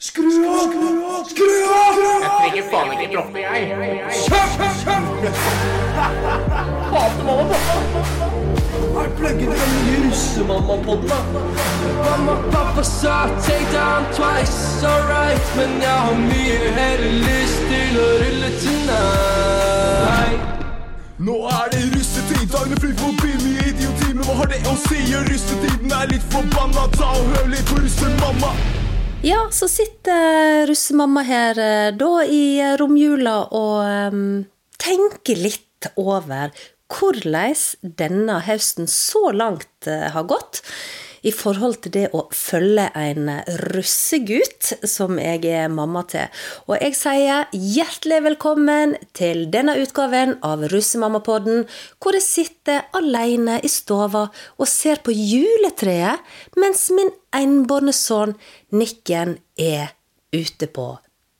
Skru av! Skru av! Jeg trenger faen ikke droppe, jeg. Hater mamma, Har plugget den nye russemamma-podden. Mamma, pappa sa take down twice, alright Men jeg har mye heller lyst til å rulle tonight Nå er det russetid, dagene flyr forbi mye idioti Men hva har det å si? Russetiden er litt forbanna Ta og hør litt på russemamma Ja, så sitter russemamma her eh, da i eh, romjula og um, tenker litt over hvordan denne høsten så langt uh, har gått i forhold til det å følge en russegutt som jeg er mamma til. Og jeg sier hjertelig velkommen til denne utgaven av Russemammapodden, hvor jeg sitter alene i stova og ser på juletreet mens min enbårne sønn Nikken er ute på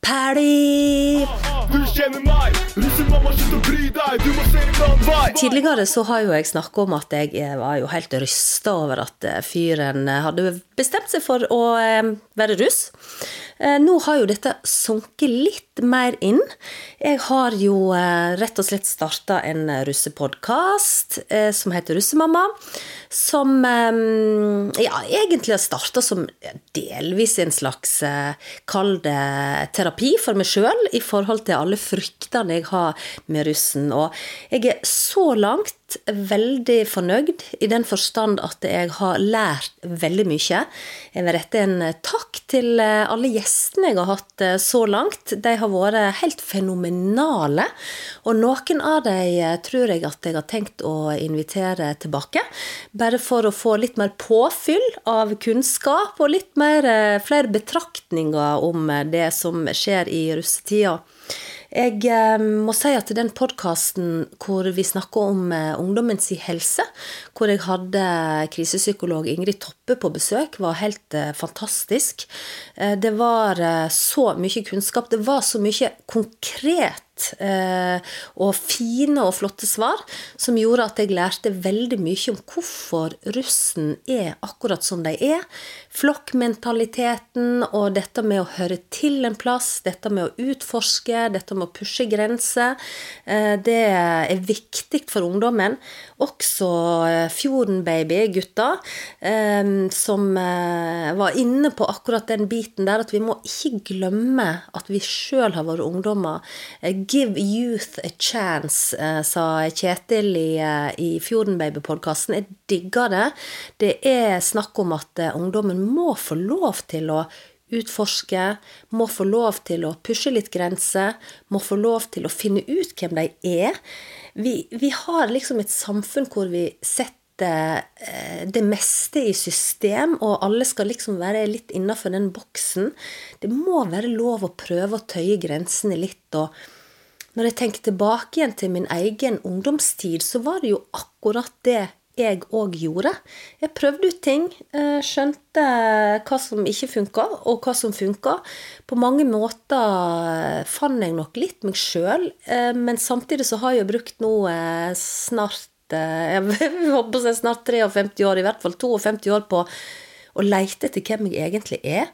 Paddy! Du kjenner meg, russemamma, slutt å bry deg Du må se en annen vei Tidligere så har jo jeg snakka om at jeg eh, var jo helt rysta over at eh, fyren eh, hadde bestemt seg for å være russ. Eh, Nå har jo dette sunket litt mer inn. Jeg har jo eh, rett og slett starta en russepodkast eh, som heter Russemamma. Som ja, egentlig har starta som delvis en slags kall det terapi for meg sjøl i forhold til alle fryktene jeg har med russen. Og jeg er så langt veldig fornøyd i den forstand at jeg har lært veldig mye. Jeg vil rette en takk til eh, alle gjestene jeg har hatt eh, så langt. De har vært helt fenomenale. Og noen av dem eh, tror jeg at jeg har tenkt å invitere tilbake. Bare for å få litt mer påfyll av kunnskap og litt mer, eh, flere betraktninger om eh, det som skjer i russetida. Jeg eh, må si at den podkasten hvor vi snakker om eh, ungdommens helse, hvor jeg hadde krisepsykolog Ingrid Toppe på besøk, var helt eh, fantastisk. Det var så mye kunnskap. Det var så mye konkret eh, og fine og flotte svar som gjorde at jeg lærte veldig mye om hvorfor russen er akkurat som de er. Flokkmentaliteten og dette med å høre til en plass, dette med å utforske, dette med å pushe grenser. Eh, det er viktig for ungdommen. Også eh, Fjorden-baby-gutta, som var inne på akkurat den biten der, at vi må ikke glemme at vi sjøl har vært ungdommer. Give youth a chance, eh, sa Kjetil i, eh, i Fjorden-baby-podkasten. Jeg digger det. Det er snakk om at eh, ungdommen må få lov til å utforske, må få lov til å pushe litt grenser, må få lov til å finne ut hvem de er. Vi, vi har liksom et samfunn hvor vi setter det meste i system, og alle skal liksom være litt innafor den boksen. Det må være lov å prøve å tøye grensene litt. og når jeg tenker tilbake igjen til min egen ungdomstid, så var det jo akkurat det jeg òg gjorde. Jeg prøvde ut ting, eh, skjønte hva som ikke funka, og hva som funka. På mange måter fant jeg nok litt meg sjøl, men samtidig så har jeg brukt nå eh, snart eh, Jeg håper jeg snart 53 år, i hvert fall 52 år, på å leite etter hvem jeg egentlig er.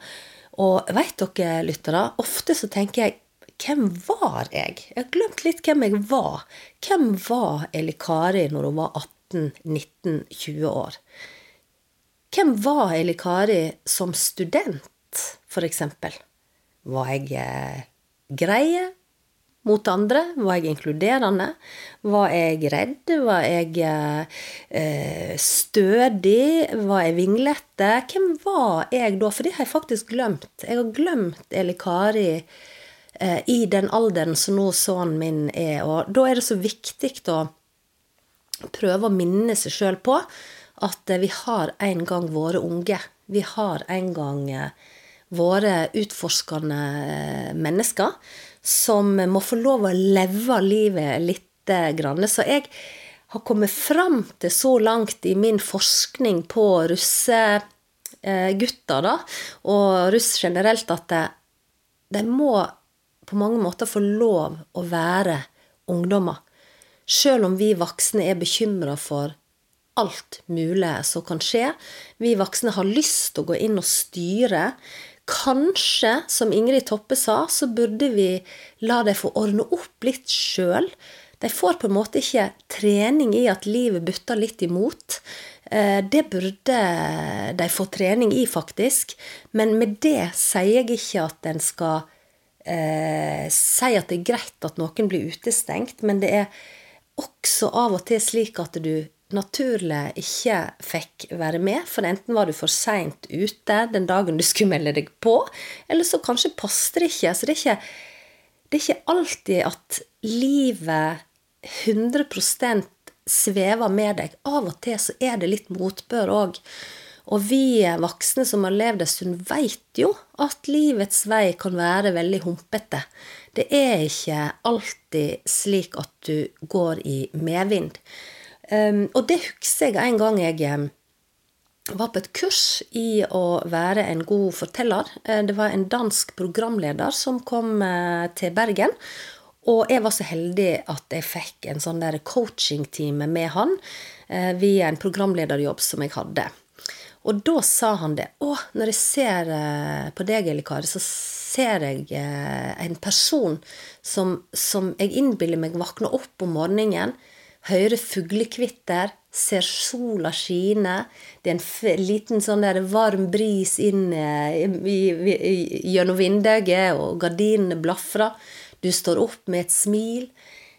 Og veit dere, lyttere, ofte så tenker jeg hvem var jeg? Jeg har glemt litt hvem jeg var. Hvem var Eli Kari når hun var 18-19-20 år? Hvem var Eli Kari som student, eksempel? Var jeg eh, greie mot andre? Var jeg inkluderende? Var jeg redd? Var jeg eh, stødig? Var jeg vinglete? Hvem var jeg da? For det har jeg faktisk glemt. Jeg har glemt Eli Kari eh, i den alderen som nå sønnen min er. Og da er det så viktig å prøve å minne seg sjøl på at eh, vi har en gang vært unge. Vi har en gang eh, vært utforskende eh, mennesker som må få lov å leve livet litt grann. Så jeg har kommet fram til så langt i min forskning på russegutter, da, og russ generelt, at de må på mange måter få lov å være ungdommer. Sjøl om vi voksne er bekymra for alt mulig som kan skje. Vi voksne har lyst til å gå inn og styre kanskje, som Ingrid Toppe sa, så burde vi la dem få ordne opp litt sjøl. De får på en måte ikke trening i at livet butter litt imot. Eh, det burde de få trening i, faktisk. Men med det sier jeg ikke at en skal eh, si at det er greit at noen blir utestengt, men det er også av og til slik at du naturlig ikke fikk være med, for enten var du for seint ute den dagen du skulle melde deg på, eller så kanskje passet det ikke. Så det er ikke, det er ikke alltid at livet 100% svever med deg. Av og til så er det litt motbør òg. Og vi voksne som har levd en stund, veit jo at livets vei kan være veldig humpete. Det er ikke alltid slik at du går i medvind. Um, og det husker jeg en gang jeg um, var på et kurs i å være en god forteller. Uh, det var en dansk programleder som kom uh, til Bergen. Og jeg var så heldig at jeg fikk en sånn coachingtime med han uh, via en programlederjobb som jeg hadde. Og da sa han det. Å, når jeg ser eh, på deg, Elikar, så ser jeg eh, en person som, som jeg innbiller meg våkner opp om morgenen, hører fuglekvitter, ser sola skine. Det er en liten sånn der varm bris inn eh, i, i, i, gjennom vinduet, og gardinene blafrer. Du står opp med et smil.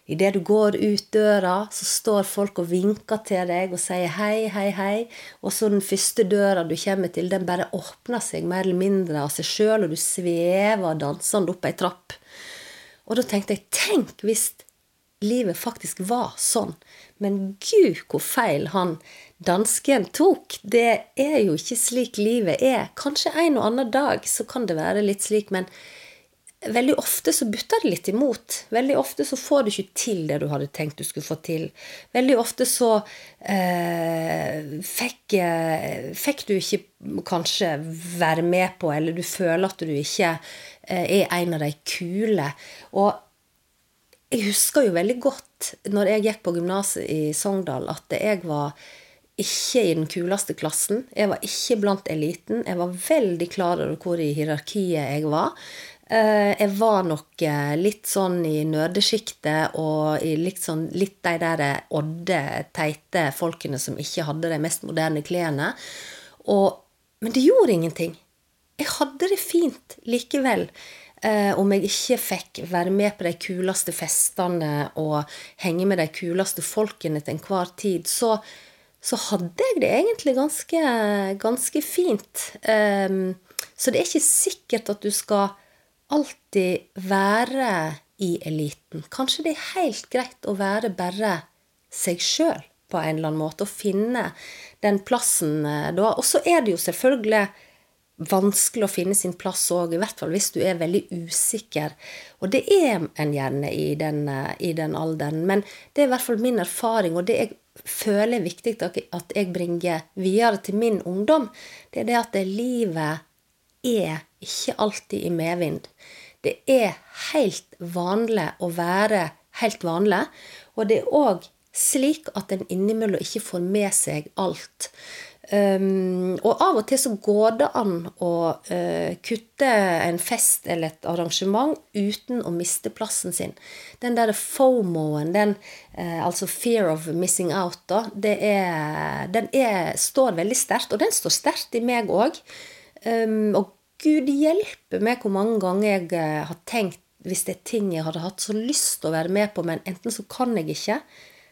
Idet du går ut døra, så står folk og vinker til deg og sier hei, hei, hei. Og så den første døra du kommer til, den bare åpner seg mer eller mindre av seg sjøl, og du svever dansende opp ei trapp. Og da tenkte jeg, tenk hvis livet faktisk var sånn. Men gud, hvor feil han dansken tok. Det er jo ikke slik livet er. Kanskje en og annen dag så kan det være litt slik, men veldig ofte så butter det litt imot. Veldig ofte så får du ikke til det du hadde tenkt du skulle få til. Veldig ofte så eh, fikk, eh, fikk, du ikke kanskje være med på, eller du føler at du ikke eh, er en av de kule. Og jeg husker jo veldig godt når jeg gikk på gymnaset i Sogndal, at jeg var ikke i den kuleste klassen. Jeg var ikke blant eliten. Jeg var veldig klar over hvor i hierarkiet jeg var. Eh, jeg var nok eh, litt sånn i nødesjiktet og i litt, sånn, litt de der odde, teite folkene som ikke hadde de mest moderne klærne. Og, men det gjorde ingenting. Jeg hadde det fint likevel. Eh, om jeg ikke fikk være med på de kuleste festene og henge med de kuleste folkene til enhver tid, så, så hadde jeg det egentlig ganske, ganske fint. Um, så det er ikke sikkert at du skal alltid være i eliten. Kanskje det er helt greit å være bare seg sjøl på en eller annen måte, og finne den plassen eh, da. Og så er det jo selvfølgelig vanskelig å finne sin plass òg, i hvert fall hvis du er veldig usikker. Og det er en gjerne i den, eh, i den alderen. Men det er i hvert fall min erfaring, og det jeg føler er viktig at jeg bringer videre til min ungdom, det er det at livet er ikke alltid i medvind. Det er helt vanlig å være helt vanlig, og det er òg slik at en innimellom ikke får med seg alt. Um, og av og til så går det an å uh, kutte en fest eller et arrangement uten å miste plassen sin. Den der fomoen, den, uh, altså fear of missing out, da, er, den er, står veldig sterkt. Og den står sterkt i meg òg. Um, og Gud hjelpe meg hvor mange ganger jeg eh, har tenkt hvis det er ting jeg hadde hatt så lyst til å være med på, men enten så kan jeg ikke,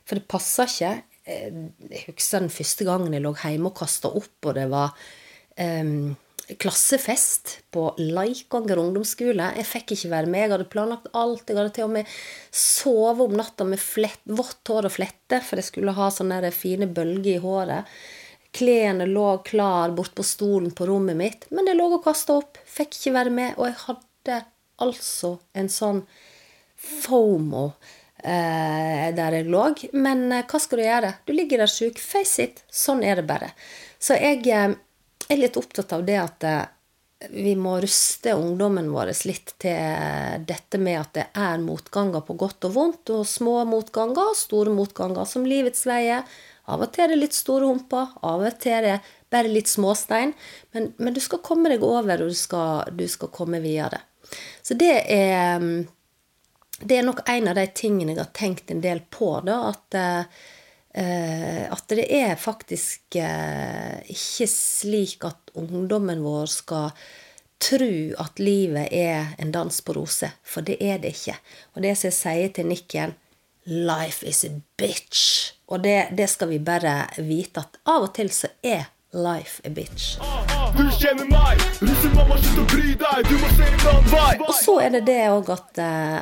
for det passer ikke. Eh, jeg husker den første gangen jeg lå hjemme og kasta opp, og det var um, klassefest på Leikanger ungdomsskole. Jeg fikk ikke være med. Jeg hadde planlagt alt. Jeg hadde til og med sovet om natta med vått hår og flette, for jeg skulle ha sånne fine bølger i håret. Klærne lå klar bort på stolen på rommet mitt, men det lå og kasta opp. Fikk ikke være med. Og jeg hadde altså en sånn fomo eh, der jeg lå. Men eh, hva skal du gjøre? Du ligger der sjuk. Face it. Sånn er det bare. Så jeg eh, er litt opptatt av det at eh, vi må ruste ungdommen vår litt til dette med at det er motganger på godt og vondt, og små motganger og store motganger, som livets veier Av og til er det litt store humper, av og til er det bare litt småstein. Men, men du skal komme deg over, og du skal, du skal komme videre. Så det er mm, Det er nok en av de tingene jeg har tenkt en del på, da. At, eh, at det er faktisk eh, ikke slik at ungdommen vår skal tro at livet er en dans på roser, for det er det ikke. Og det som jeg sier til Nikken Life is a bitch. Og det, det skal vi bare vite at av og til så er life a bitch. Du kjenner meg, russemamma, slutt å bry deg, du må se en annen vei. Og så er det det òg at uh,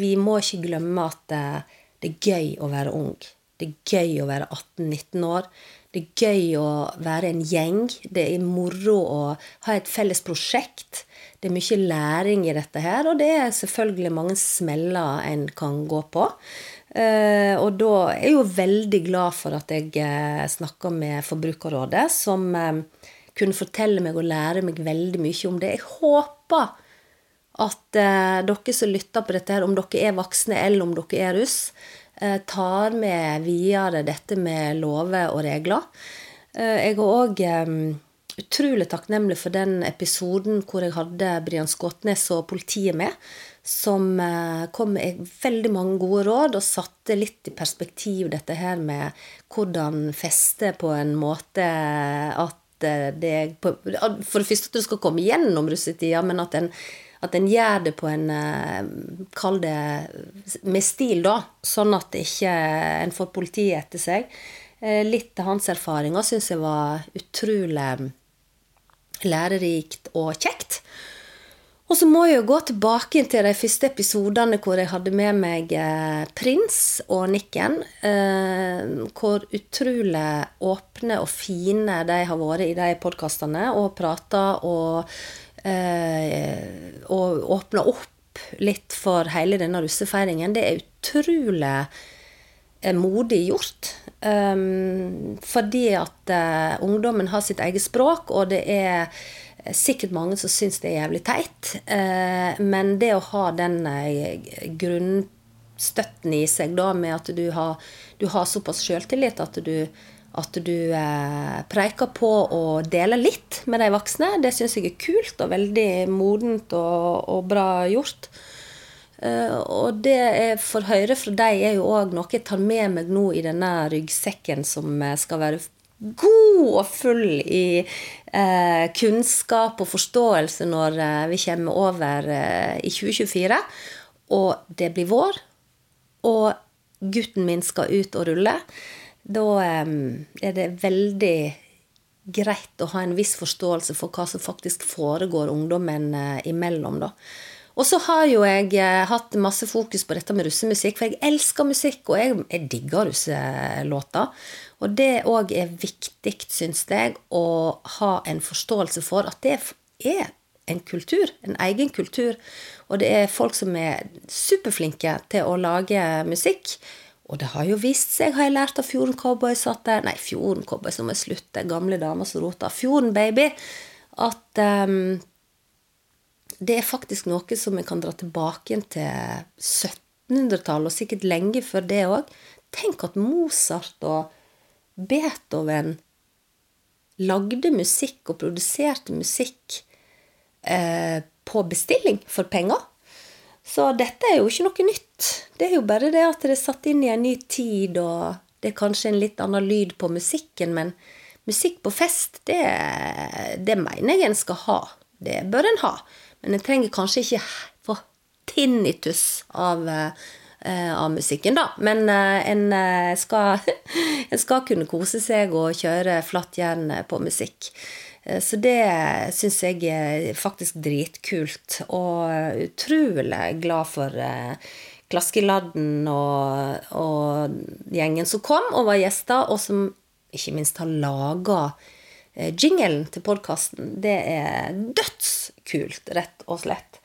vi må ikke glemme at uh, det er gøy å være ung. Det er gøy å være 18-19 år. Det er gøy å være en gjeng. Det er moro å ha et felles prosjekt. Det er mye læring i dette her, og det er selvfølgelig mange smeller en kan gå på. Eh, og da er jeg jo veldig glad for at jeg eh, snakka med Forbrukerrådet, som eh, kunne fortelle meg og lære meg veldig mye om det. Jeg håper at dere som lytter på dette, her, om dere er voksne eller om dere er russ, tar med videre dette med lover og regler. Jeg er òg utrolig takknemlig for den episoden hvor jeg hadde Brian Skåtnes og politiet med. Som eh, kom med veldig mange gode råd og satte litt i perspektiv dette her med hvordan feste på en måte at eh, det For det første at du skal komme gjennom russetida, men at en, at en gjør det på en eh, Kall det med stil, da. Sånn at ikke en får politiet etter seg. Litt av hans erfaringer syns jeg var utrolig lærerikt og kjekt. Og så må jeg jo gå tilbake til de første episodene hvor jeg hadde med meg eh, Prins og Nikken. Eh, hvor utrolig åpne og fine de har vært i de podkastene og prata og, eh, og åpna opp litt for hele denne russefeiringen. Det er utrolig modig gjort. Fordi at ungdommen har sitt eget språk, og det er sikkert mange som syns det er jævlig teit. Uh, men det å ha den uh, grunnstøtten i seg, da, med at du har, du har såpass sjøltillit at du, at du preiker på å dele litt med de voksne, det syns jeg er kult og veldig modent og, og bra gjort. Uh, og det jeg får høre fra deg, er jo òg noe jeg tar med meg nå i denne ryggsekken som eh, skal være god og full i eh, kunnskap og forståelse når eh, vi kommer over eh, i 2024. Og det blir vår, og gutten min skal ut og rulle. Da eh, er det veldig greit å ha en viss forståelse for hva som faktisk foregår ungdommen imellom. da. Og så har jo jeg eh, hatt masse fokus på dette med russemusikk, for jeg elsker musikk, og jeg, jeg digger russelåter. Og det òg er viktig, syns jeg, å ha en forståelse for at det er en kultur, en egen kultur. Og det er folk som er superflinke til å lage musikk. Og det har jo vist seg, har jeg lært av Fjorden Cowboys at Nei, Fjorden Cowboys, nå må jeg slutte. Gamle damer som roter. Fjorden Baby. At um, det er faktisk noe som vi kan dra tilbake til 1700-tallet, og sikkert lenge før det òg. Tenk at Mozart og Beethoven lagde musikk og produserte musikk eh, på bestilling for penger. Så dette er jo ikke noe nytt. Det er jo bare det at det er satt inn i en ny tid, og det er kanskje en litt annen lyd på musikken, men musikk på fest, det, det mener jeg en skal ha. Det bør en ha. Men en trenger kanskje ikke få tinnitus av, eh, av musikken, da. Men eh, en, eh, skal, en skal kunne kose seg og kjøre flatt jern på musikk. Så det syns jeg er faktisk dritkult, og utrolig glad for Klaskeladden og, og, gjengen som kom og var gjester, og som ikke minst har laga jinglen til podkasten, det er dødskult, rett og slett.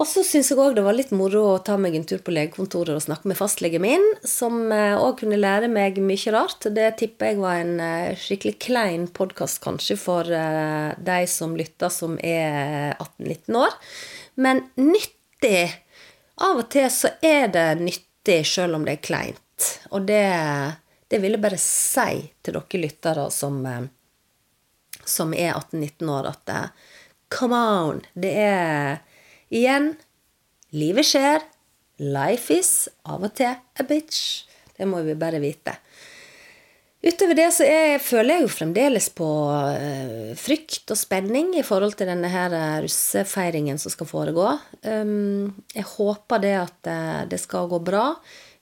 Og så syns jeg òg det var litt moro å ta meg en tur på legekontoret og snakke med fastlegen min, som òg eh, kunne lære meg mye rart. Det tipper jeg var en eh, skikkelig klein podkast, kanskje, for de som lytter som er 18-19 år. Men nyttig. Av og til så er det nyttig sjøl om det er kleint. Og det Det vil jeg bare si til dere lyttere som, eh, som er 18-19 år, at eh, come on! Det er igjen Livet skjer. Life is av og til a bitch. Det må vi bare vite. Utover det så er, føler jeg jo fremdeles på uh, frykt og spenning i forhold til denne her uh, russefeiringen som skal foregå. Um, jeg håper det at uh, det skal gå bra.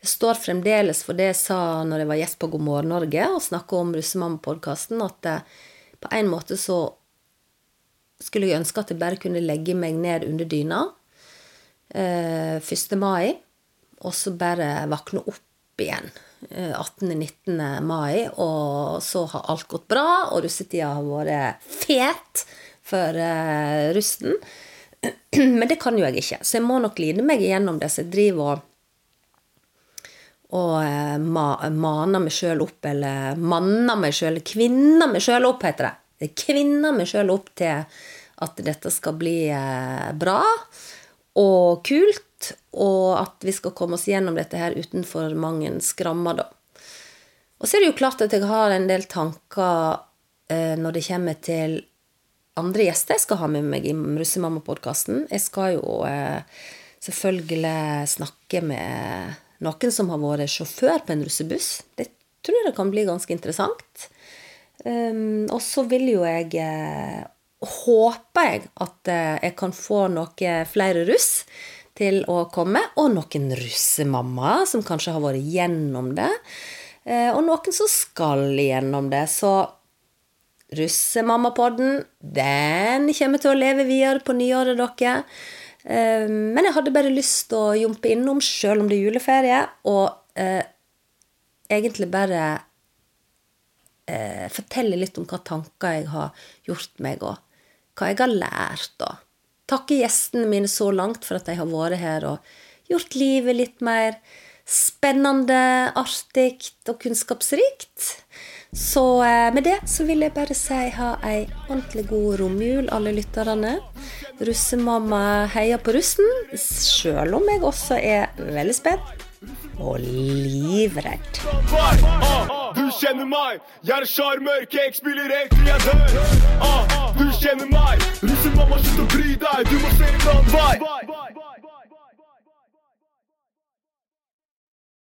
Jeg står fremdeles for det jeg sa når jeg var gjest på God morgen Norge og snakka om Russemamma-podkasten, at på en måte så skulle jeg ønske at jeg bare kunne legge meg ned under dyna 1. mai, og så bare våkne opp igjen 18.-19. Eh, mai, og så har alt gått bra, og russetida har vært fet for eh, russen. Men det kan jo jeg ikke, så jeg må nok lide meg igjennom det. Så jeg driver og, og uh, ma, maner meg sjøl opp, eller manner meg sjøl, kvinner meg sjøl opp, heter det. Jeg kvinner meg sjøl opp til at dette skal bli uh, bra og kult og at vi skal komme oss gjennom dette her utenfor mange skrammer, da. Og så er det jo klart at jeg har en del tanker eh, når det kommer til andre gjester jeg skal ha med meg i Russemamma-podkasten. Jeg skal jo eh, selvfølgelig snakke med noen som har vært sjåfør på en russebuss. Det tror jeg kan bli ganske interessant. Um, og så vil jo jeg eh, Håper jeg at eh, jeg kan få noen flere russ til å komme, og noen russemammaer som kanskje har vært gjennom det, eh, og noen som skal gjennom det. Så Russemammapodden, den kommer til å leve videre på nyåret, dere. Eh, men jeg hadde bare lyst til å jumpe innom, sjøl om det er juleferie, og eh, egentlig bare eh, fortelle litt om hva tanker jeg har gjort meg, og hva jeg har lært. og takke gjestene mine så langt for at de har vært her og gjort livet litt mer spennende, artig og kunnskapsrikt. Så eh, med det så vil jeg bare si ha ei ordentlig god romjul, alle lytterne. Russemamma heier på russen, sjøl om jeg også er veldig spent og livredd. Du kjenner meg, jeg er sjarmør, jeg spiller til jeg dør. Du kjenner meg, russemamma, slutt å bry deg, du må se en annen vei.